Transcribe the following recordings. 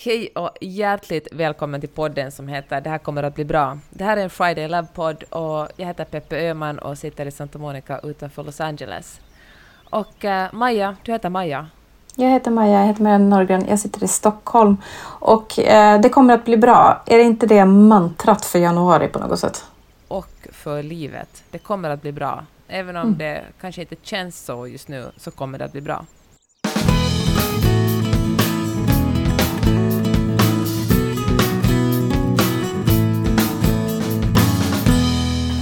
Hej och hjärtligt välkommen till podden som heter Det här kommer att bli bra. Det här är en Friday Love-podd och jag heter Peppe Öhman och sitter i Santa Monica utanför Los Angeles. Och uh, Maja, du heter Maja. Jag heter Maja, jag heter Marianne Norgren, jag sitter i Stockholm och eh, det kommer att bli bra. Är det inte det mantrat för januari på något sätt? Och för livet. Det kommer att bli bra. Även om mm. det kanske inte känns så just nu så kommer det att bli bra.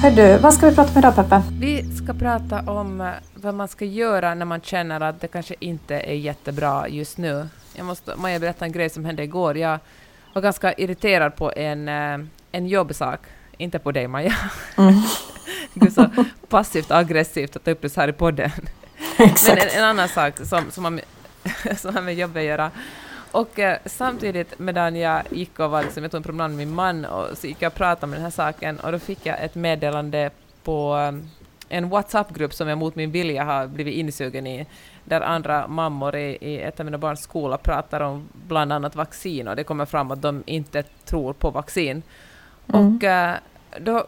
Hör vad ska vi prata om idag Peppe? Vi ska prata om eh, vad man ska göra när man känner att det kanske inte är jättebra just nu. Jag måste Maja berätta en grej som hände igår. Jag var ganska irriterad på en, eh, en jobbsak. Inte på dig Maja. Mm. Gud, så passivt aggressivt att ta upp det så här i podden. Exakt. Men en, en annan sak som, som, har, som har med jobbet att göra. Och eh, samtidigt medan jag gick och var liksom, jag tog en promenad med min man och så gick jag och pratade med den här saken och då fick jag ett meddelande på eh, en WhatsApp-grupp som jag mot min vilja har blivit insugen i, där andra mammor i, i ett av mina barns skola pratar om bland annat vaccin och det kommer fram att de inte tror på vaccin. Mm. Och eh, då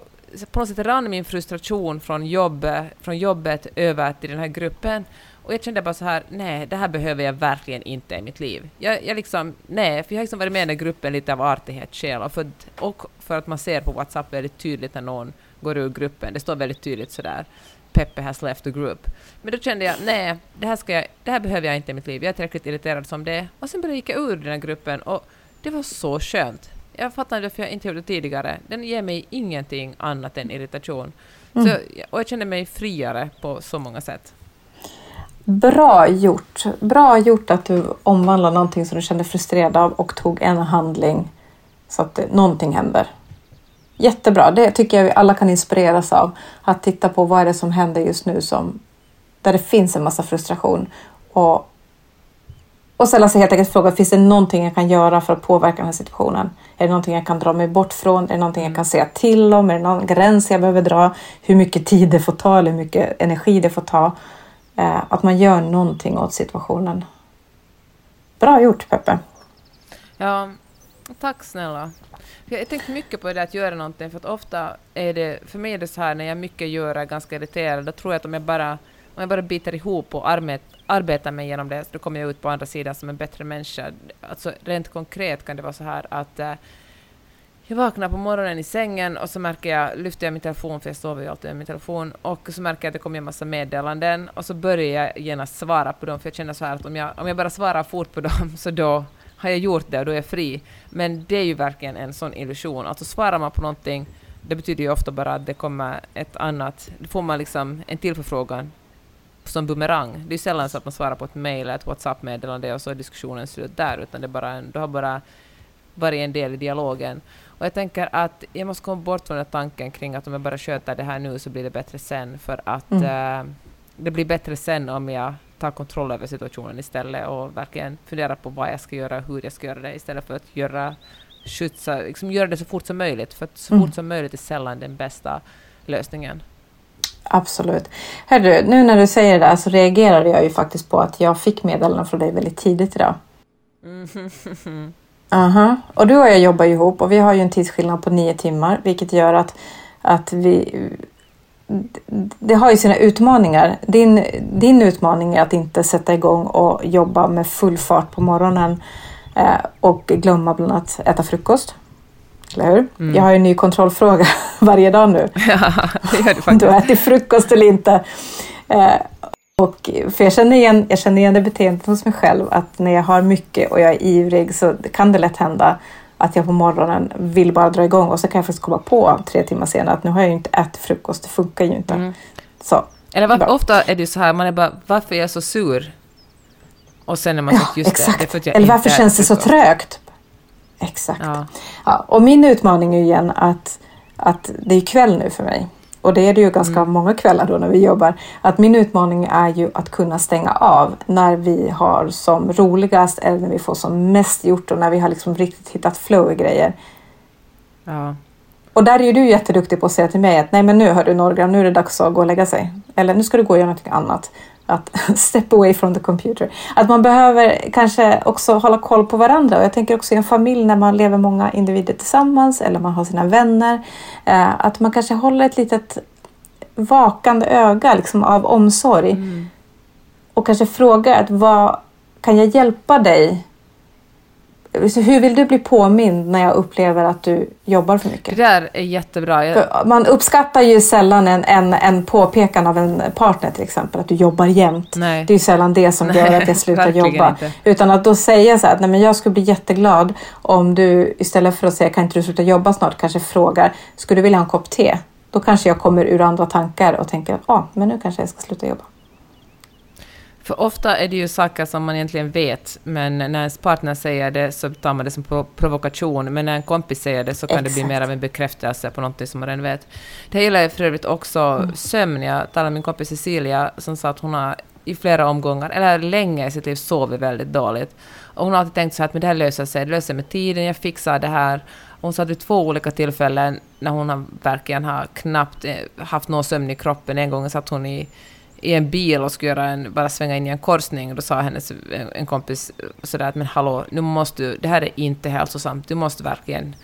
på något sätt rann min frustration från, jobb, från jobbet över till den här gruppen och jag kände bara så här, nej, det här behöver jag verkligen inte i mitt liv. Jag, jag liksom, nej, för jag har liksom varit med i den gruppen lite av artighetsskäl och för, och för att man ser på WhatsApp väldigt tydligt när någon går ur gruppen. Det står väldigt tydligt sådär, Peppe has left the group. Men då kände jag, nej, det här, ska jag, det här behöver jag inte i mitt liv. Jag är tillräckligt irriterad som det. Och sen började jag gick ur den här gruppen och det var så skönt. Jag fattar inte varför jag inte gjorde det tidigare. Den ger mig ingenting annat än irritation. Mm. Så, och jag kände mig friare på så många sätt. Bra gjort. Bra gjort att du omvandlade någonting som du kände frustrerad av och tog en handling så att det, någonting händer. Jättebra. Det tycker jag vi alla kan inspireras av. Att titta på vad är det som händer just nu som, där det finns en massa frustration. Och, och ställa sig helt enkelt frågan, finns det någonting jag kan göra för att påverka den här situationen? Är det någonting jag kan dra mig bort från? Är det någonting jag kan säga till om? Är det någon gräns jag behöver dra? Hur mycket tid det får ta eller hur mycket energi det får ta? Eh, att man gör någonting åt situationen. Bra gjort Peppe! Ja, tack snälla. Jag har tänkt mycket på det att göra någonting, för att ofta är det, för mig är det så här när jag mycket gör är ganska irriterad, då tror jag att om jag bara, om jag bara biter ihop och arbet, arbetar mig igenom det, då kommer jag ut på andra sidan som en bättre människa. Alltså rent konkret kan det vara så här att eh, jag vaknar på morgonen i sängen och så märker jag, lyfter jag min telefon, för jag sover ju alltid med min telefon, och så märker jag att det kommer en massa meddelanden och så börjar jag genast svara på dem, för jag känner så här att om jag, om jag bara svarar fort på dem så då har jag gjort det och då är jag fri. Men det är ju verkligen en sån illusion. Alltså svarar man på någonting, det betyder ju ofta bara att det kommer ett annat, då får man liksom en till förfrågan som bumerang. Det är ju sällan så att man svarar på ett mejl eller ett WhatsApp-meddelande och så är diskussionen slut där, utan det bara en, du har bara varit en del i dialogen. Och jag tänker att jag måste komma bort från den tanken kring att om jag bara sköter det här nu så blir det bättre sen, för att mm. äh, det blir bättre sen om jag tar kontroll över situationen istället och verkligen funderar på vad jag ska göra och hur jag ska göra det istället för att göra skjutsa, liksom göra det så fort som möjligt, för att så mm. fort som möjligt är sällan den bästa lösningen. Absolut. Hörru, nu när du säger det där så reagerade jag ju faktiskt på att jag fick meddelanden från dig väldigt tidigt idag. Mm. Aha. Och du och jag jobbar ihop och vi har ju en tidsskillnad på nio timmar vilket gör att, att vi det har ju sina utmaningar. Din, din utmaning är att inte sätta igång och jobba med full fart på morgonen eh, och glömma bland annat äta frukost. Eller hur? Mm. Jag har ju en ny kontrollfråga varje dag nu. Ja, det gör du faktiskt. Du äter frukost eller inte. Eh, och, för jag känner, igen, jag känner igen det beteendet hos mig själv att när jag har mycket och jag är ivrig så kan det lätt hända att jag på morgonen vill bara dra igång och så kan jag faktiskt komma på tre timmar senare att nu har jag ju inte ätit frukost, det funkar ju inte. Mm. Så, Eller var, ofta är det ju så här, man är bara varför är jag så sur? Och sen är man ja, så just exakt. det, det för att jag Eller varför känns det så trögt? Exakt. Ja. ja. och min utmaning är igen att, att det är kväll nu för mig och det är det ju ganska mm. många kvällar då när vi jobbar, att min utmaning är ju att kunna stänga av när vi har som roligast eller när vi får som mest gjort och när vi har liksom riktigt hittat flow i grejer. Ja. Och där är ju du jätteduktig på att säga till mig att nej men nu hör du Norgra, nu är det dags att gå och lägga sig. Eller nu ska du gå och göra något annat. Att step away from the computer. Att man behöver kanske också hålla koll på varandra. Och jag tänker också i en familj när man lever många individer tillsammans eller man har sina vänner. Eh, att man kanske håller ett litet vakande öga liksom, av omsorg. Mm. Och kanske frågar att vad kan jag hjälpa dig hur vill du bli påmind när jag upplever att du jobbar för mycket? Det där är jättebra. Jag... Man uppskattar ju sällan en, en, en påpekan av en partner till exempel, att du jobbar jämt. Nej. Det är ju sällan det som gör att jag slutar jobba. Inte. Utan att då säga så här, nej men jag skulle bli jätteglad om du istället för att säga kan inte du sluta jobba snart, kanske frågar, skulle du vilja ha en kopp te? Då kanske jag kommer ur andra tankar och tänker, ja, ah, men nu kanske jag ska sluta jobba. För ofta är det ju saker som man egentligen vet, men när ens partner säger det så tar man det som provokation, men när en kompis säger det så kan Exakt. det bli mer av en bekräftelse på något som man redan vet. Det gäller för övrigt också mm. sömn. Jag talade med min kompis Cecilia som sa att hon har i flera omgångar, eller länge i sitt liv, sovit väldigt dåligt. Och hon har alltid tänkt så att det här löser sig, det löser sig med tiden, jag fixar det här. Hon sa att vid två olika tillfällen när hon har verkligen har knappt eh, haft någon sömn i kroppen, en gång satt hon i i en bil och skulle göra en, bara svänga in i en korsning. Då sa hennes en kompis sådär att men hallå, nu måste du, det här är inte hälsosamt, du måste verkligen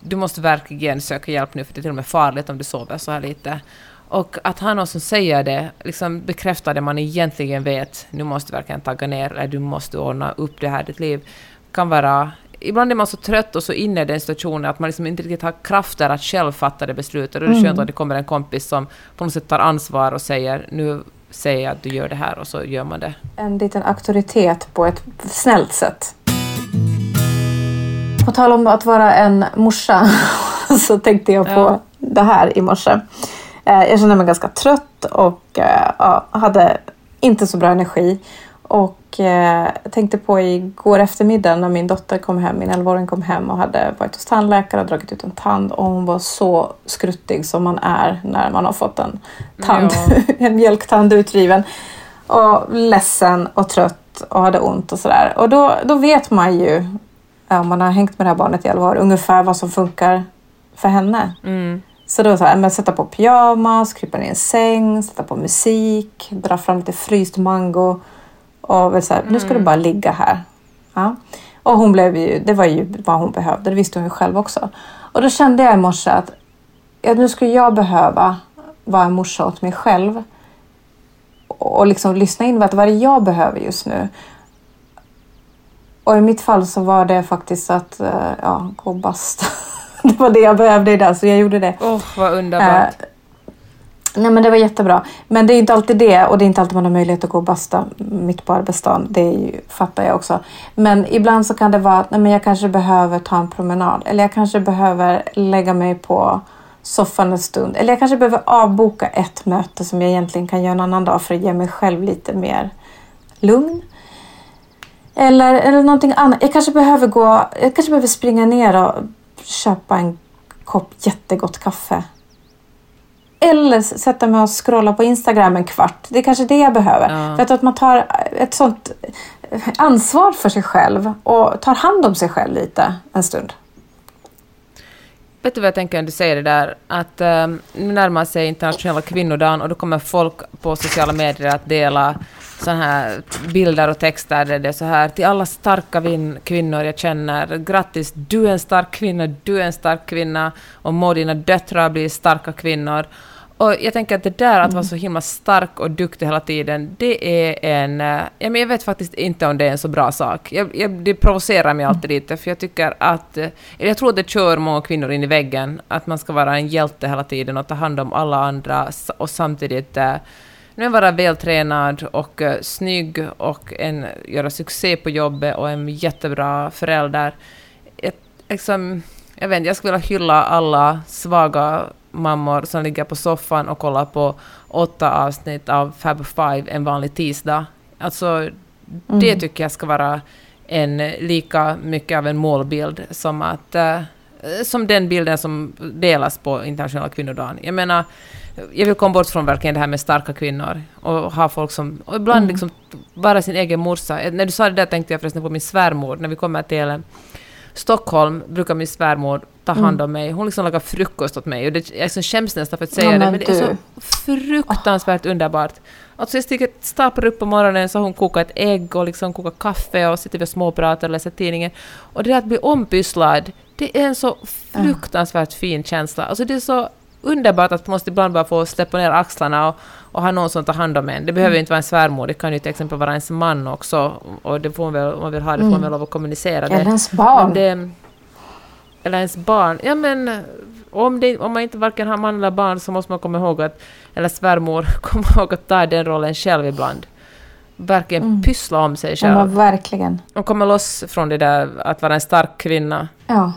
du måste verkligen söka hjälp nu för det är till och med farligt om du sover så här lite. Och att ha någon som säger det liksom bekräftar det man egentligen vet. Nu måste du verkligen tagga ner, eller du måste ordna upp det här ditt liv. kan vara ibland är man så trött och så inne i den situationen att man liksom inte riktigt har krafter att själv fatta det beslutet. Och det är skönt mm. att det kommer en kompis som på något sätt tar ansvar och säger nu säger jag att du gör det här och så gör man det. En liten auktoritet på ett snällt sätt. På tal om att vara en morsa så tänkte jag på ja. det här i morse. Eh, jag kände mig ganska trött och eh, hade inte så bra energi. Och eh, tänkte på igår eftermiddag när min dotter kom hem, min 11-åring kom hem och hade varit hos tandläkare och dragit ut en tand och hon var så skruttig som man är när man har fått en tand, ja. en mjölktand utdriven. Och ledsen och trött och hade ont och sådär. Och då, då vet man ju, om man har hängt med det här barnet i 11 år, ungefär vad som funkar för henne. Mm. Så då så här, men sätta på pyjamas, krypa ner i en säng, sätta på musik, dra fram lite fryst mango och så här, mm. nu ska du mm. bara ligga här. Ja. Och hon blev ju, det var ju vad hon behövde, det visste hon ju själv också. Och då kände jag i morse att ja, nu skulle jag behöva vara en morsa åt mig själv. Och liksom lyssna in vad, vad det jag behöver just nu. Och i mitt fall så var det faktiskt att eh, ja, gå och basta. det var det jag behövde idag så jag gjorde det. Åh, oh, vad underbart. Eh, Nej men det var jättebra. Men det är inte alltid det och det är inte alltid man har möjlighet att gå och basta mitt på arbetsdagen. Det ju, fattar jag också. Men ibland så kan det vara att nej, men jag kanske behöver ta en promenad eller jag kanske behöver lägga mig på soffan en stund. Eller jag kanske behöver avboka ett möte som jag egentligen kan göra en annan dag för att ge mig själv lite mer lugn. Eller, eller någonting annat. Jag kanske behöver gå, jag kanske behöver springa ner och köpa en kopp jättegott kaffe eller sätta mig och scrolla på Instagram en kvart. Det är kanske det jag behöver. Ja. För att man tar ett sånt ansvar för sig själv och tar hand om sig själv lite en stund. Vet du vad jag tänker när du säger det där? Att um, nu närmar sig internationella kvinnodagen och då kommer folk på sociala medier att dela sådana här bilder och texter där det är så här till alla starka kvinnor jag känner. Grattis, du är en stark kvinna, du är en stark kvinna och må dina döttrar bli starka kvinnor. Och jag tänker att det där att vara så himla stark och duktig hela tiden, det är en... Eh, ja, men jag vet faktiskt inte om det är en så bra sak. Jag, jag, det provocerar mig alltid lite, för jag tycker att... Eh, jag tror att det kör många kvinnor in i väggen, att man ska vara en hjälte hela tiden och ta hand om alla andra och samtidigt eh, nu vara vältränad och uh, snygg och en, göra succé på jobbet och en jättebra förälder. Ett, liksom, jag vet jag skulle vilja hylla alla svaga mammor som ligger på soffan och kollar på åtta avsnitt av Fab Five en vanlig tisdag. Alltså, mm. det tycker jag ska vara en lika mycket av en målbild som att uh, som den bilden som delas på internationella kvinnodagen. Jag menar, jag vill komma bort från verkligen det här med starka kvinnor och ha folk som... Och ibland mm. liksom vara sin egen morsa. När du sa det där tänkte jag förresten på min svärmor, när vi kommer till Stockholm brukar min svärmor ta hand Mm. om mig. Hon liksom lagar frukost åt mig. Och det, jag liksom skäms nästan för att säga Ja, det, men men det är så du. fruktansvärt underbart. Alltså jag stiger, staplar upp på morgonen så hon kokat ett ägg och liksom kokat kaffe och sitter och småpratar och läser tidningen. Och det där att bli ompysslad, det är en så fruktansvärt fin känsla. Alltså det är så underbart att man måste ibland bara få släppa ner axlarna och, och ha någon som tar hand om en. Det behöver ju inte vara en svärmor, det kan ju till exempel vara ens man också. Och det får man väl, om man vill ha det får man Mm. väl lov att kommunicera det. Eller ens barn. Det, eller ens barn. Ja men om, det, om man inte varken har man eller barn så måste man komma ihåg att, eller svärmor, komma ihåg att ta den rollen själv ibland. Verkligen Mm. pyssla om sig Ja, själv. men verkligen. Och komma loss från det där att vara en stark kvinna. Ja.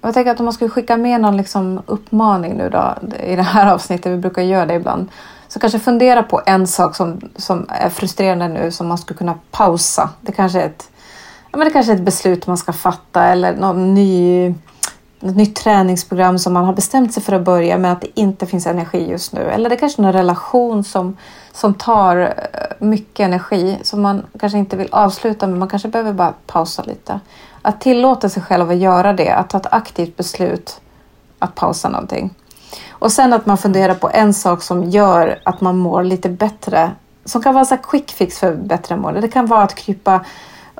Jag tänker att om man skulle skicka med någon liksom uppmaning nu då i det här avsnittet, vi brukar göra det ibland, så kanske fundera på en sak som, som är frustrerande nu som man skulle kunna pausa. Det kanske är ett, ja, men det kanske är ett beslut man ska fatta eller någon ny, något nytt träningsprogram som man har bestämt sig för att börja men att det inte finns energi just nu. Eller det kanske är någon relation som, som tar eh, mycket energi som man kanske inte vill avsluta men man kanske behöver bara pausa lite. Att tillåta sig själv att göra det, att ta ett aktivt beslut att pausa någonting. Och sen att man funderar på en sak som gör att man mår lite bättre. Som kan vara en quick fix för bättre mående. Det kan vara att krypa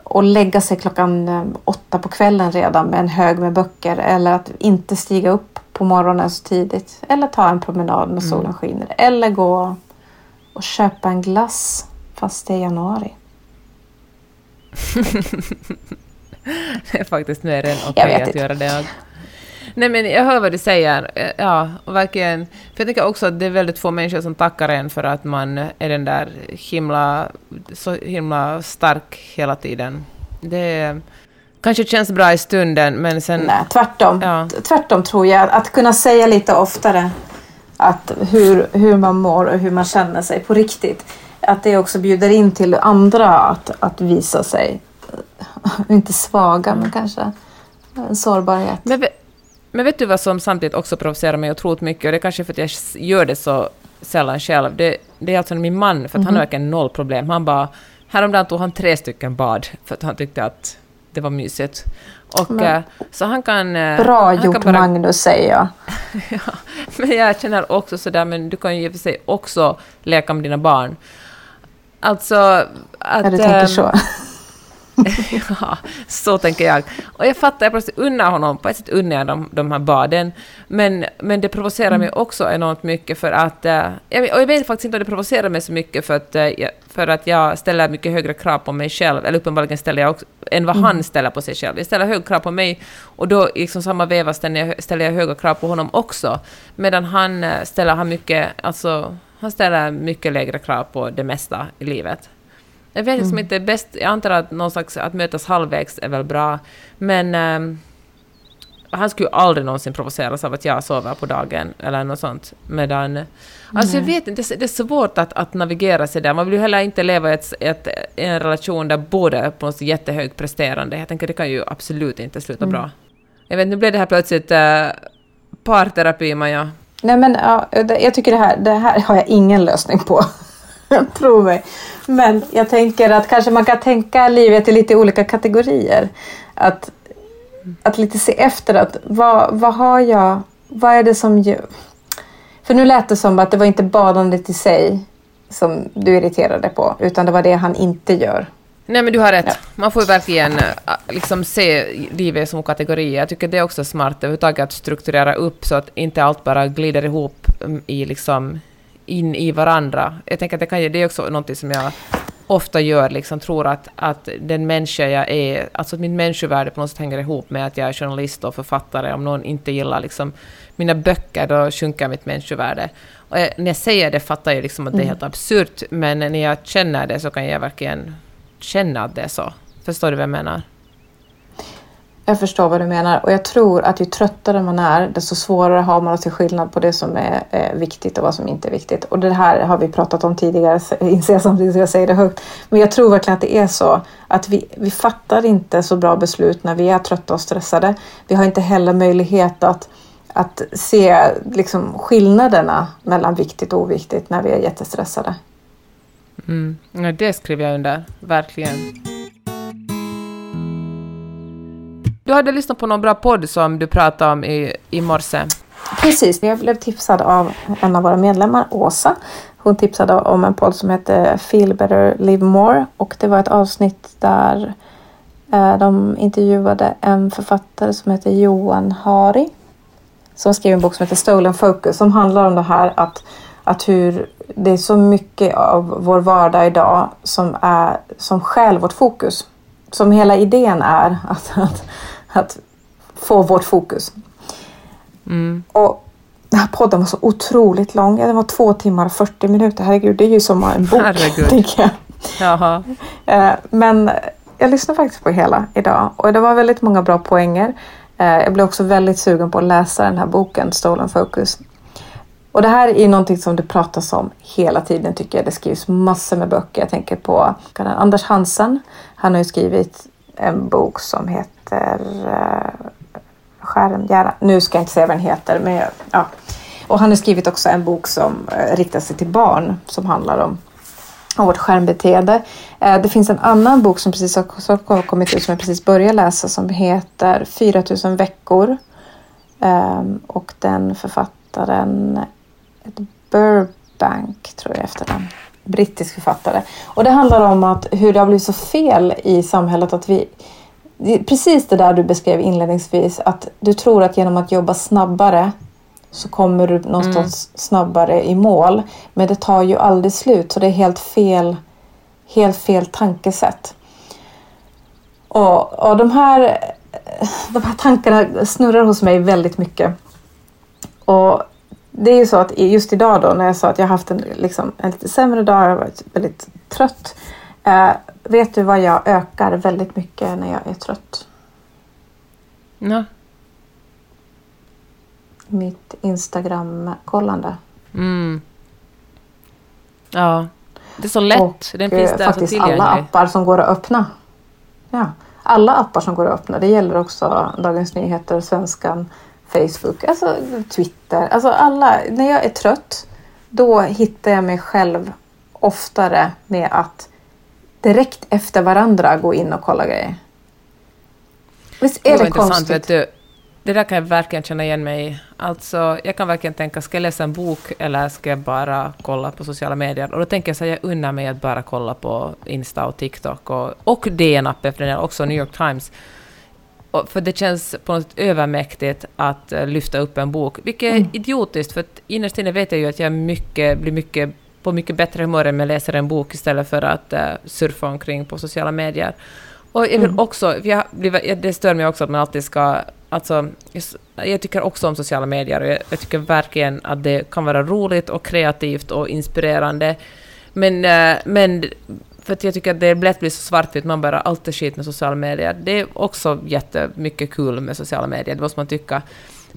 och lägga sig klockan eh, åtta på kvällen redan med en hög med böcker. Eller att inte stiga upp på morgonen så tidigt. Eller ta en promenad när solen skiner. Eller gå och köpa en glass fast det är januari. Det är faktiskt mer än okej vet att göra det. Nej men jag hör vad du säger. Eh, Ja, och verkligen. För jag tänker också att det är väldigt få människor som tackar en för att man är den där himla, så himla stark hela tiden. Det kanske känns bra i stunden men sen... Nej, tvärtom. Ja. Tvärtom tror jag. Att kunna säga lite oftare att hur, hur man mår och hur man känner sig på riktigt. Att det också bjuder in till andra att, att visa sig. Inte svaga, men kanske en sårbarhet. Men, men vet du vad som samtidigt också provocerar mig otroligt mycket? Och det är kanske för att jag gör det så sällan själv. Det, det är alltså min man, för att han har verkligen noll problem. Han bara... Häromdagen tog han tre stycken bad för att han tyckte att det var mysigt. Och, Men- eh, så han kan... eh, Bra han gjort kan bara, Magnus, säger jag. ja, men jag känner också sådär, men du kan ju i och för sig också leka med dina barn. Alltså... Att, Ja, du tänker ehm, så. ja, så tänker jag. Och jag fattar, jag plötsligt unnar honom, på ett sätt unnar jag de, de här baden, men, men det provocerar mig också enormt mycket för att... eh, jag, och jag vet faktiskt inte om det provocerar mig så mycket för att, eh, för att jag ställer mycket högre krav på mig själv, eller uppenbarligen ställer jag också, än vad han ställer på sig själv. Jag ställer höga krav på mig och då i liksom samma veva ställer jag, ställer jag höga krav på honom också, medan han eh, ställer han mycket, alltså, han ställer mycket lägre krav på det mesta i livet. Jag vet liksom inte, bäst, jag antar att någon slags, att mötas halvvägs är väl bra, men ehm, han skulle aldrig någonsin provoceras av att jag sover på dagen eller något sånt. Medan, alltså jag vet inte, det är- det är svårt att, att navigera sig där. Man vill ju heller inte leva i ett, ett, en relation där båda är på något sätt jättehögt presterande. Jag tänker det kan ju absolut inte sluta bra. Jag vet, nu blev det här plötsligt uh, parterapi, Maja. Nej, men ja, jag tycker det här, det här har jag ingen lösning på. Tro mig. Men jag tänker att kanske man kan tänka livet i lite olika kategorier. Att, att lite se efter att vad, vad har jag, vad är det som gör... För nu lät det som att det var inte badandet i sig som du irriterade på, utan det var det han inte gör. Nej men du har rätt. Man får ju verkligen äh, liksom se livet som kategorier. Jag tycker det är också smart överhuvudtaget att strukturera upp så att inte allt bara glider ihop mm, i liksom in i varandra. Jag tänker att det, kan, det är också något som jag ofta gör, liksom tror att, att den människa jag är, alltså att min människovärde på något sätt hänger ihop med att jag är journalist och författare. Om någon inte gillar liksom mina böcker, då sjunker mitt människovärde. Och jag, när jag säger det fattar jag liksom att det är helt absurt, men när jag känner det så kan jag verkligen känna att det är så. Förstår du vad jag menar? Jag förstår vad du menar och jag tror att ju tröttare man är desto svårare har man att se skillnad på det som är eh, viktigt och vad som inte är viktigt. Och det här har vi pratat om tidigare, inser jag samtidigt som jag säger det högt. Men jag tror verkligen att det är så att vi, vi fattar inte så bra beslut när vi är trötta och stressade. Vi har inte heller möjlighet att, att se liksom, skillnaderna mellan viktigt och oviktigt när vi är jättestressade. Mm. Ja, det skriver jag under, verkligen. Du hade lyssnat på någon bra podd som du pratade om i, i morse. Precis, jag blev tipsad av en av våra medlemmar, Åsa. Hon tipsade om en podd som heter Feel Better Live More och det var ett avsnitt där eh, de intervjuade en författare som heter Johan Hari som skrev en bok som heter Stolen Focus som handlar om det här att, att hur det är så mycket av vår vardag idag som, är, som stjäl vårt fokus. Som hela idén är att, att, att få vårt fokus. Mm. Och den här podden var så otroligt lång. Den var två timmar och 40 minuter. Herregud, det är ju som en bok. Herregud. jag. Jaha. Eh, Men jag lyssnade faktiskt på hela idag och det var väldigt många bra poänger. Eh, Jag blev också väldigt sugen på att läsa den här boken Stolen Focus. Och det här är någonting som det pratas om hela tiden tycker jag. Det skrivs massor med böcker. Jag tänker på Anders Hansen. Han har ju skrivit en bok som heter heter eh, Skären. Nu ska jag inte säga vad den heter. Men jag, ja. Och han har skrivit också en bok som eh, riktar sig till barn som handlar om om vårt skärmbeteende. Eh, det finns en annan bok som precis har kommit ut som jag precis började läsa som heter 4000 veckor. Ehm, och den författaren heter Burbank tror jag efter den. Brittisk författare. Och det handlar om att hur det har blivit så fel i samhället att vi det är precis det där du beskrev inledningsvis att du tror att genom att jobba snabbare så kommer du någonstans snabbare i mål. Men det tar ju aldrig slut så det är helt fel, helt fel tankesätt. Och, och de, här, de här tankarna snurrar hos mig väldigt mycket. Och det är ju så att just idag då när jag sa att jag haft en, liksom, en lite sämre dag, jag har varit väldigt trött. Eh, vet du vad jag ökar väldigt mycket när jag är trött? Ja. Mitt Instagram-kollande. Mm. Ja. Det är så lätt. Och Den finns eh, där så faktiskt alla tillgänglig. appar som går att öppna. Ja, alla appar som går att öppna. Det gäller också Dagens Nyheter, Svenskan, Facebook, alltså Twitter. Alltså alla. När jag är trött då hittar jag mig själv oftare med att direkt efter varandra gå in och kolla grejer. Visst är Det det, konstigt? vet du. Det där kan jag verkligen känna igen mig i. Alltså, jag kan verkligen tänka, ska jag läsa en bok eller ska jag bara kolla på sociala medier? Och då tänker jag så här, jag unnar mig att bara kolla på Insta och TikTok och, och DN-appen för den delen, också New York Times. Och för det känns på något sätt övermäktigt att eh, lyfta upp en bok, vilket är Mm. idiotiskt, för innerst inne vet jag ju att jag mycket, blir mycket, på mycket bättre humör om jag läser en bok istället för att eh, surfa omkring på sociala medier. Och jag vill Mm. också, jag, blir- det stör mig också att man alltid ska, alltså, jag tycker också om sociala medier och jag, jag tycker verkligen att det kan vara roligt och kreativt och inspirerande. Men, eh, men för att jag tycker att det lätt blir så svartvitt, man bara allt är skit med sociala medier. Det är också jättemycket kul med sociala medier, det måste man tycka.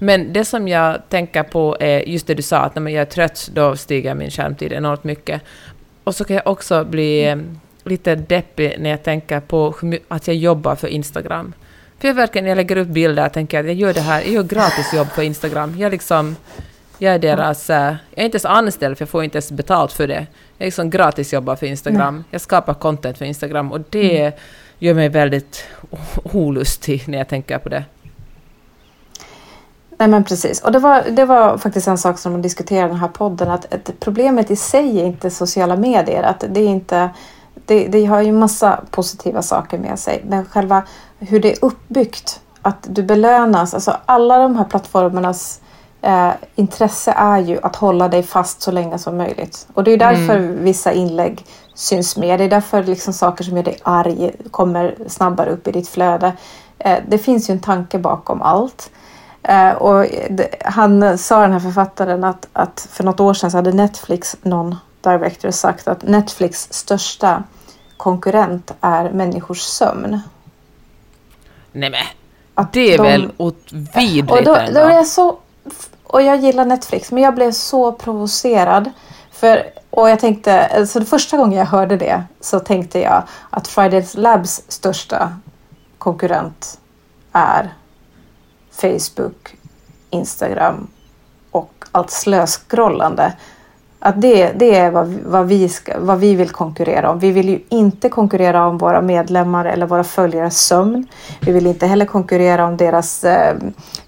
Men det som jag tänker på är just det du sa, att när jag är trött då stiger min skärmtid enormt mycket. Och så kan jag också bli eh, lite deppig när jag tänker på att jag jobbar för Instagram. För jag verkligen, när jag lägger upp bilder, tänker jag att jag gör det här, jag gör gratis jobb för Instagram. Jag liksom, jag är deras, eh, jag är inte ens anställd för jag får inte ens betalt för det. Jag liksom gratis jobbar för Instagram. Jag skapar content för Instagram och det gör mig väldigt olustig när jag tänker på det. Nej men precis. Och det var, det var faktiskt en sak som de diskuterade i den här podden. Att, att problemet i sig är inte sociala medier. Att det, är inte, det, det har ju massa positiva saker med sig. Men själva hur det är uppbyggt. Att du belönas. Alltså alla de här plattformarnas eh, intresse är ju att hålla dig fast så länge som möjligt. Och det är därför vissa inlägg syns mer. Det är därför liksom saker som gör dig arg kommer snabbare upp i ditt flöde. Eh, det finns ju en tanke bakom allt. Eh, och han sa den här författaren att, att för något år sedan så hade Netflix, någon director, sagt att Netflix största konkurrent är människors sömn. Nej men, Att det är de- väl åt vidrigt och då, ändå. då är jag så, och jag gillar Netflix, men jag blev så provocerad. För, och jag tänkte, så det första gången jag hörde det så tänkte jag att Fridays Labs största konkurrent är Facebook, Instagram och allt slöskrollande. Att det, det är vad, vad, vi ska, vad vi vill konkurrera om. Vi vill ju inte konkurrera om våra medlemmar eller våra följares sömn. Vi vill inte heller konkurrera om deras eh,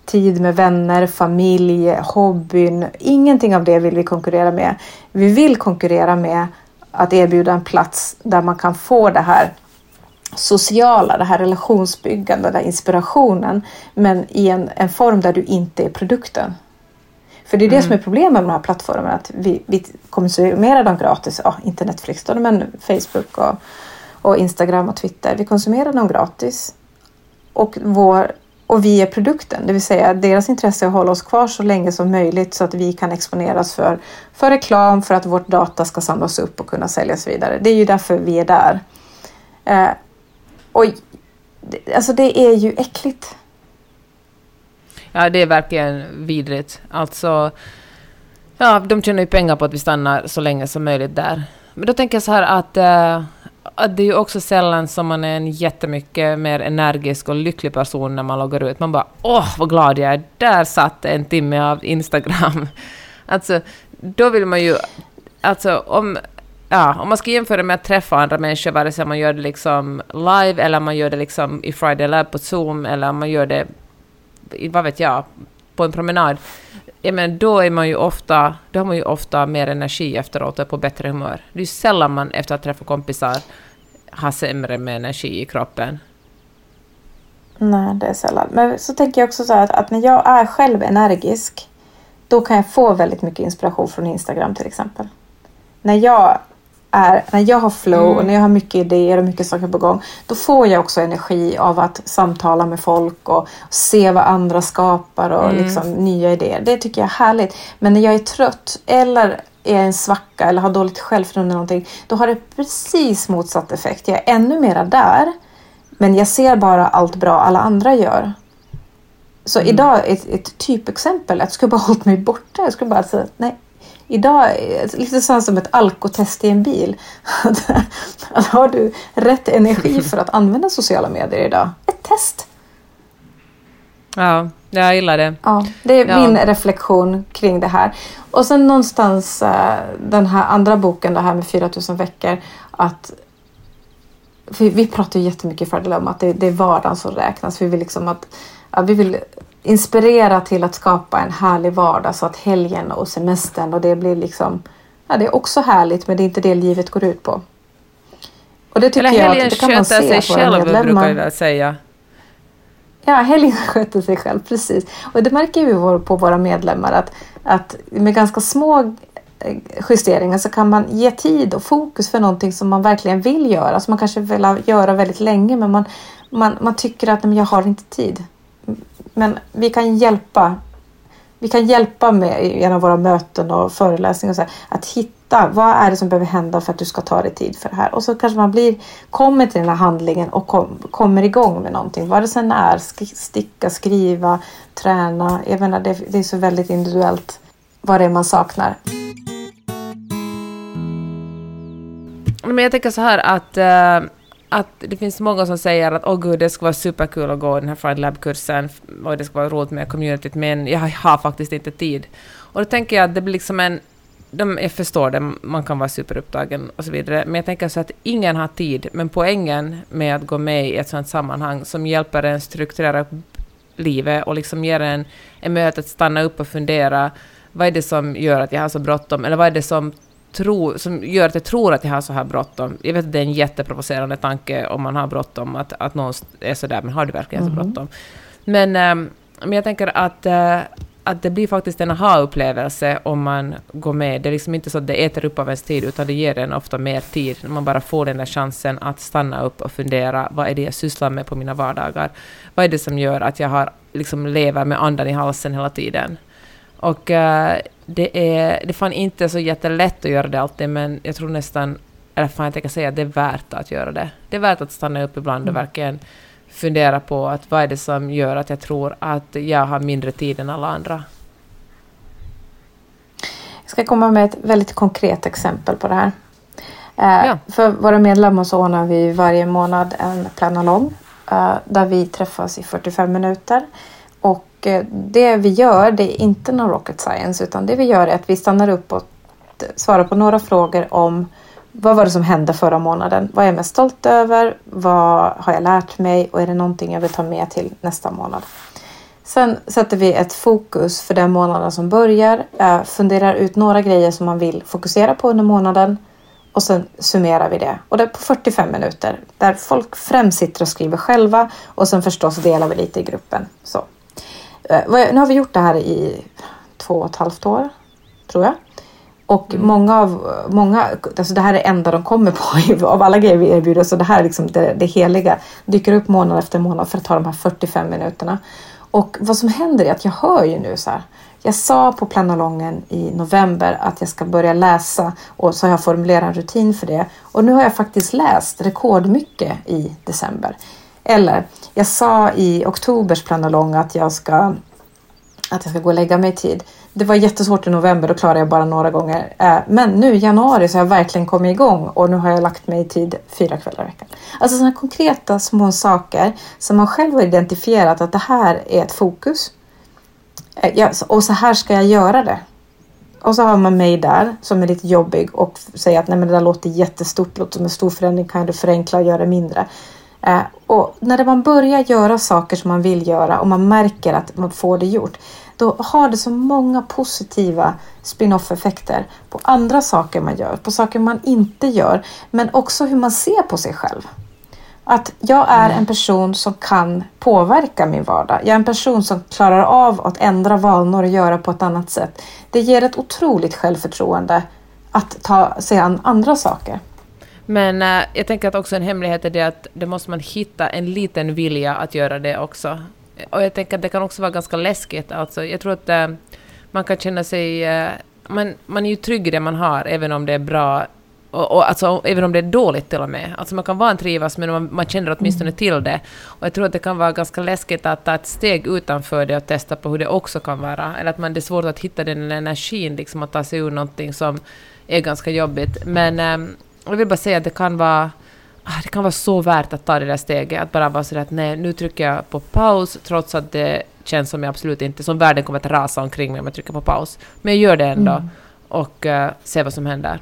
tid med vänner, familj, hobbyn. Ingenting av det vill vi konkurrera med. Vi vill konkurrera med att erbjuda en plats där man kan få det här sociala, det här relationsbyggande, den här inspirationen. Men i en, en form där du inte är produkten. För det är det mm. som är problemet med de här plattformarna. Att vi, vi konsumerar dem gratis. Ja, inte Netflix då, men Facebook och, och Instagram och Twitter. Vi konsumerar dem gratis. Och, vår, och vi är produkten, det vill säga deras intresse är att hålla oss kvar så länge som möjligt så att vi kan exponeras för, för reklam, för att vårt data ska samlas upp och kunna säljas vidare. Det är ju därför vi är där. Eh, Oj! alltså det är ju äckligt. Ja, det är verkligen vidrigt. Alltså, ja, de tjänar ju pengar på att vi stannar så länge som möjligt där. Men då tänker jag så här att, äh, att det är ju också sällan som man är en jättemycket mer energisk och lycklig person när man loggar ut. Man bara åh, vad glad jag är, där satt en timme av Instagram. Alltså, då vill man ju... Alltså, om, ja, om man ska jämföra med att träffa andra människor, vare sig man gör det liksom live eller man gör det liksom i Friday Lab på Zoom eller man gör det vad vet jag, på en promenad, ja, men då, är man ju ofta, då har man ju ofta mer energi efteråt och är på bättre humör. Det är ju sällan man efter att träffa kompisar har sämre med energi i kroppen. Nej, det är sällan. Men så tänker jag också så här att, att när jag är själv energisk, då kan jag få väldigt mycket inspiration från Instagram till exempel. När jag är när jag har flow mm. och när jag har mycket idéer och mycket saker på gång, då får jag också energi av att samtala med folk och se vad andra skapar och mm. liksom nya idéer. Det tycker jag är härligt. Men när jag är trött eller är en svacka eller har dåligt självförtroende någonting, då har det precis motsatt effekt. Jag är ännu mera där, men jag ser bara allt bra alla andra gör. Så mm. idag, ett, ett typexempel, jag skulle bara hållit mig borta. Jag skulle bara säga, nej, idag, lite så som ett alkotest i en bil. har du rätt energi för att använda sociala medier idag? Ett test. Ja, jag gillar det. Ja, det är ja. min reflektion kring det här. Och sen någonstans uh, den här andra boken, det här med 4000 veckor, att vi, vi pratar ju jättemycket för det om att det, det är vardagen som räknas. Vi vill liksom att ja, vi vill inspirera till att skapa en härlig vardag så att helgen och semestern och det blir liksom, ja det är också härligt men det är inte det livet går ut på. Och det tycker Eller helgen jag att det kan man se sig själv brukar jag säga. Ja, helgen sköter sig själv, precis. Och det märker vi på våra medlemmar att, att med ganska små eh, justeringar så kan man ge tid och fokus för någonting som man verkligen vill göra. Som man kanske vill göra väldigt länge men man, man, man tycker att men jag har inte tid. Men vi kan hjälpa vi kan hjälpa med genom våra möten och föreläsningar och så här, att hitta vad är det som behöver hända för att du ska ta dig tid för det här. Och så kanske man blir, kommer till den här handlingen och kom, kommer igång med någonting. Vad det sen är, sticka, skriva, träna. Jag menar, det, det är så väldigt individuellt vad det är man saknar. Men jag tänker så här att uh att det finns många som säger att åh oh, gud, det ska vara superkul att gå den här Friday Lab-kursen och det ska vara roligt med communityt, men jag har faktiskt inte tid. Och då tänker jag att det blir liksom en... De, jag förstår det, man kan vara superupptagen och så vidare, men jag tänker så att ingen har tid, men poängen med att gå med i ett sådant sammanhang som hjälper en strukturera upp livet och liksom ger en, en möjlighet att stanna upp och fundera vad är det som gör att jag har så bråttom, eller vad är det som tro, som gör att jag tror att jag har så här bråttom. Jag vet att det är en jätteprovocerande tanke om man har bråttom, att, att någon är så där, men har du verkligen så mm. bråttom? Men, ähm, men jag tänker att, äh, att det blir faktiskt en aha-upplevelse om man går med. Det är liksom inte så att det äter upp av ens tid, utan det ger en ofta mer tid när man bara får den där chansen att stanna upp och fundera, vad är det jag sysslar med på mina vardagar? Vad är det som gör att jag har, liksom lever med andan i halsen hela tiden? Och äh, det är, det fan inte så jättelätt att göra det alltid, men jag tror nästan, eller fan jag tänker säga att det är värt att göra det. Det är värt att stanna upp ibland och mm. verkligen fundera på att vad är det som gör att jag tror att jag har mindre tid än alla andra. Jag ska komma med ett väldigt konkret exempel på det här. Eh, ja. För våra medlemmar så ordnar vi varje månad en planalong eh, där vi träffas i 45 minuter och eh, det vi gör, det är inte någon rocket science, utan det vi gör är att vi stannar upp och svarar på några frågor om vad var det som hände förra månaden? Vad är jag mest stolt över? Vad har jag lärt mig? Och är det någonting jag vill ta med till nästa månad? Sen sätter vi ett fokus för den månaden som börjar. Eh, funderar ut några grejer som man vill fokusera på under månaden. Och sen summerar vi det. Och det är på 45 minuter. Där folk främst sitter och skriver själva. Och sen förstås delar vi lite i gruppen. Så. Eh, nu har vi gjort det här i två och ett halvt år. Tror jag. Och mm. många av, många, alltså det här är det enda de kommer på av alla grejer vi erbjuder. Så det här är liksom det, det heliga. Dyker upp månad efter månad för att ta de här 45 minuterna. Och vad som händer är att jag hör ju nu så här. Jag sa på planalongen i november att jag ska börja läsa och så har jag formulerat en rutin för det. Och nu har jag faktiskt läst rekordmycket i december. Eller jag sa i oktobers planalong att jag ska att jag ska gå och lägga mig i tid. Det var jättesvårt i november, då klarade jag bara några gånger. Eh, men nu i januari så har jag verkligen kommit igång och nu har jag lagt mig i tid fyra kvällar i veckan. Alltså sådana konkreta små saker som man själv har identifierat att det här är ett fokus. Eh, och så här ska jag göra det. Och så har man mig där som är lite jobbig och säger att nej men det där låter jättestort, låter som en stor förändring, kan du förenkla och göra det mindre? Eh, och när man börjar göra saker som man vill göra och man märker att man får det gjort, då har det så många positiva spin-off effekter på andra saker man gör, på saker man inte gör, men också hur man ser på sig själv. Att jag är mm. en person som kan påverka min vardag. Jag är en person som klarar av att ändra vanor och göra på ett annat sätt. Det ger ett otroligt självförtroende att ta sig an andra saker. Men äh, jag tänker att också en hemlighet är det att det måste man hitta en liten vilja att göra det också. Och jag tänker att det kan också vara ganska läskigt. Alltså, jag tror att äh, man kan känna sig... Äh, man, man är ju trygg i det man har, även om det är bra och, och, alltså, även om det är dåligt till och med. Alltså man kan vantrivas men man, man känner åtminstone mm. till det. Och jag tror att det kan vara ganska läskigt att ta ett steg utanför det och testa på hur det också kan vara. Eller att man, det är svårt att hitta den energin, liksom att ta sig ur någonting som är ganska jobbigt. Men ähm, jag vill bara säga att det kan vara ah, det kan vara så värt att ta det där steget, att bara vara sådär att nej, nu trycker jag på paus, trots att det känns som jag absolut inte, som världen kommer att rasa omkring mig om jag trycker på paus. Men jag gör det ändå mm. och uh, ser vad som händer.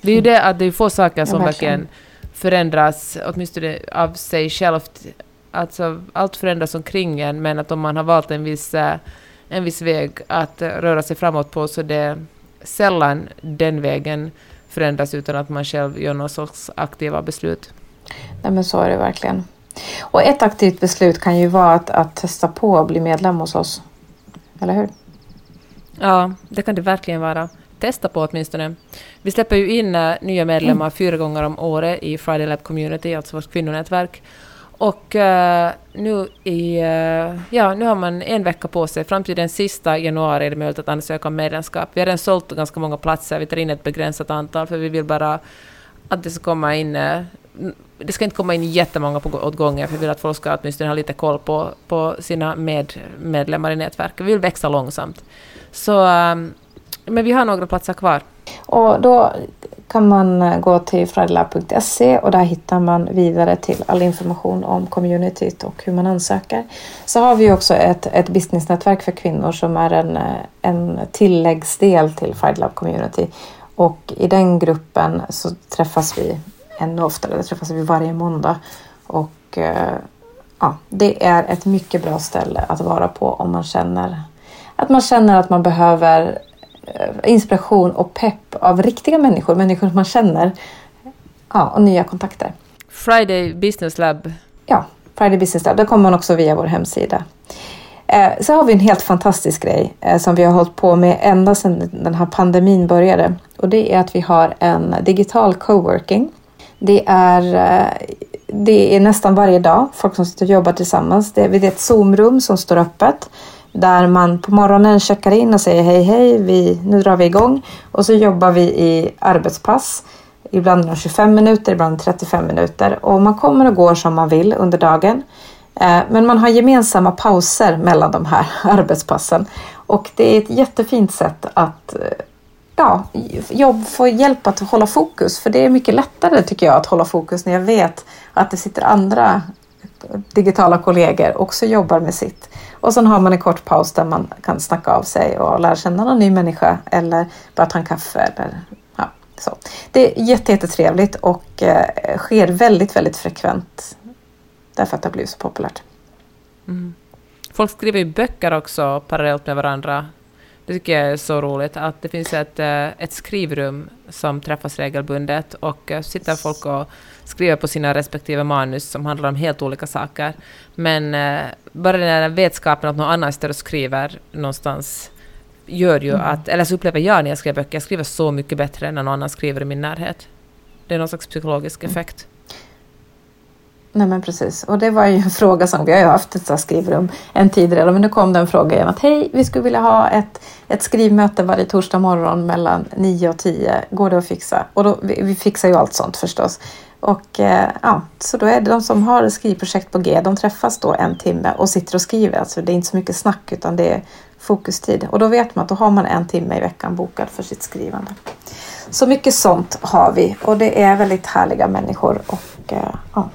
Det är ju det att det är få saker som verkligen förändras, åtminstone av sig självt. Alltså, allt förändras omkring en, men att om man har valt en viss, eh, en viss väg att röra sig framåt på, så det sällan den vägen förändras utan att man själv gör någon sorts aktiva beslut. Nej, men så är det verkligen. Och ett aktivt beslut kan ju vara att, att testa på att bli medlem hos oss. Eller hur? Ja, det kan det verkligen vara testa på åtminstone. Vi släpper ju in uh, nya medlemmar mm. fyra gånger om året i Friday Lab Community, alltså vårt kvinnonätverk. Och uh, nu, i, uh, ja, nu har man en vecka på sig. Fram till den sista januari är det möjligt att ansöka om medlemskap. Vi har redan sålt ganska många platser. Vi tar in ett begränsat antal för vi vill bara att det ska komma in eh, det ska inte komma in jättemånga på, åt gången, för vi vill att folk ska åtminstone ha lite koll på, på sina med, medlemmar i nätverket. Vi vill växa långsamt. Så men vi har några platser kvar. Och då kan man eh, gå till fridlab.se och där hittar man vidare till all information om communityt och hur man ansöker. Så har vi också ett, ett businessnätverk för kvinnor som är en, eh, en tilläggsdel till Fridlab Community. Och i den gruppen så träffas vi ännu oftare, det träffas vi varje måndag. Och eh, ja, det är ett mycket bra ställe att vara på om man känner att man känner att man behöver inspiration och pepp av riktiga människor, människor som man känner ja, och nya kontakter. Friday Business Lab. Ja, Friday Business Lab. Där kommer man också via vår hemsida. Eh, så har vi en helt fantastisk grej eh, som vi har hållit på med ända sedan den här pandemin började. Och det är att vi har en digital coworking. Det är, det är nästan varje dag folk som sitter och jobbar tillsammans. Det är ett Zoom-rum som står öppet där man på morgonen checkar in och säger hej hej, vi, nu drar vi igång och så jobbar vi i arbetspass. Ibland 25 minuter, ibland 35 minuter och man kommer och går som man vill under dagen. Eh, men man har gemensamma pauser mellan de här arbetspassen och det är ett jättefint sätt att eh, ja, jobb, få hjälp att hålla fokus. För det är mycket lättare tycker jag att hålla fokus när jag vet att det sitter andra digitala kollegor också jobbar med sitt. Och sen har man en kort paus där man kan snacka av sig och lära känna någon ny människa eller bara ta en kaffe. Eller, ja, så. Det är jättetrevligt och eh, sker väldigt, väldigt frekvent därför att det har blivit så populärt. Mm. Folk skriver ju böcker också parallellt med varandra. Det tycker jag är så roligt att det finns ett, eh, ett skrivrum som träffas regelbundet och eh, sitter folk och skriver på sina respektive manus som handlar om helt olika saker. Men eh, bara den här vetskapen att någon annan står och skriver någonstans gör ju mm. att, eller så upplever jag när jag skriver böcker, jag skriver så mycket bättre när någon annan skriver i min närhet. Det är någon slags psykologisk mm. effekt. Nej men precis. Och det var ju en fråga som vi har ju haft ett skrivrum en tid redan. Men nu kom den frågan igen att hej, vi skulle vilja ha ett, ett skrivmöte varje torsdag morgon mellan 9 och 10. Går det att fixa? Och då, vi, vi fixar ju allt sånt förstås. Och eh, ja, så då är det de som har skrivprojekt på G, de träffas då en timme och sitter och skriver. Alltså det är inte så mycket snack utan det är fokustid. Och då vet man att då har man en timme i veckan bokad för sitt skrivande. Så mycket sånt har vi och det är väldigt härliga människor. Och eh, ja,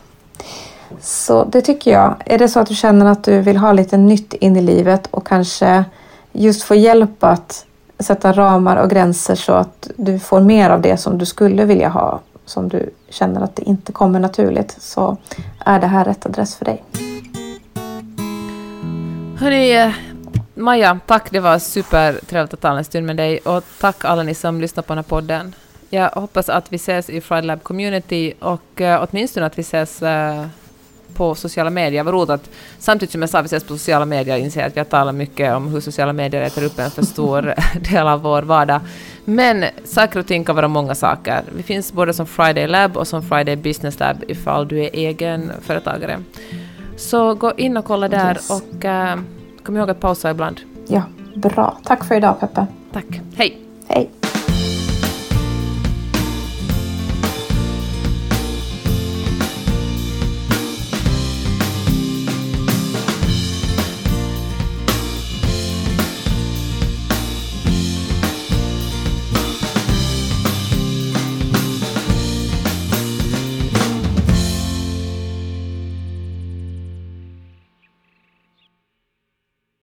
så det tycker jag. Är det så att du känner att du vill ha lite nytt in i livet och kanske just få hjälp att sätta ramar och gränser så att du får mer av det som du skulle vilja ha, som du känner att det inte kommer naturligt, så är det här rätt adress för dig. Hörni, Maja, tack. Det var supertrevligt att tala en stund med dig och tack alla ni som lyssnar på den här podden. Jag hoppas att vi ses i Friday Lab Community och uh, åtminstone att vi ses uh, på sociala medier. Vad roligt att samtidigt som jag sa vi ses på sociala medier inser jag att vi har talat mycket om hur sociala medier äter upp en för stor del av vår vardag. Men saker och ting kan vara många saker. Vi finns både som Friday Lab och som Friday Business Lab ifall du är egen företagare. Så gå in och kolla där yes. och uh, kom ihåg att pausa ibland. Ja, bra. Tack för idag Peppe. Tack. Hej. Hej.